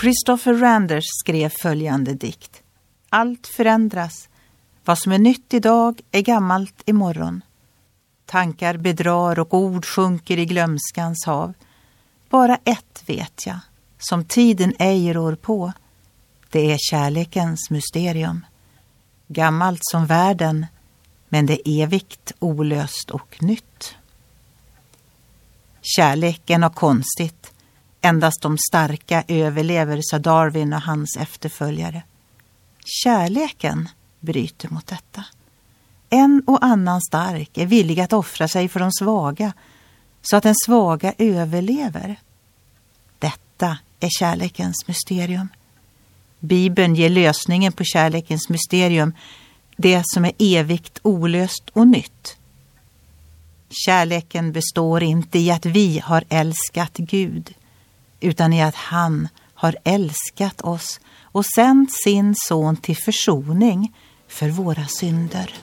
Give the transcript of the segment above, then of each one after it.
Christopher Randers skrev följande dikt. Allt förändras. Vad som är nytt idag är gammalt imorgon. Tankar bedrar och ord sjunker i glömskans hav. Bara ett vet jag, som tiden ej rår på. Det är kärlekens mysterium. Gammalt som världen, men det är evigt olöst och nytt. Kärleken och konstigt. Endast de starka överlever, sa Darwin och hans efterföljare. Kärleken bryter mot detta. En och annan stark är villig att offra sig för de svaga så att den svaga överlever. Detta är kärlekens mysterium. Bibeln ger lösningen på kärlekens mysterium, det som är evigt olöst och nytt. Kärleken består inte i att vi har älskat Gud, utan i att han har älskat oss och sänt sin son till försoning för våra synder.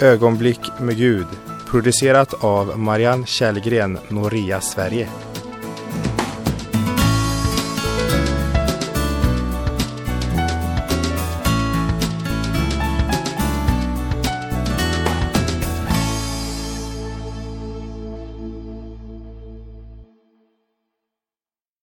Ögonblick med Gud producerat av Marianne Källgren, Noria Sverige.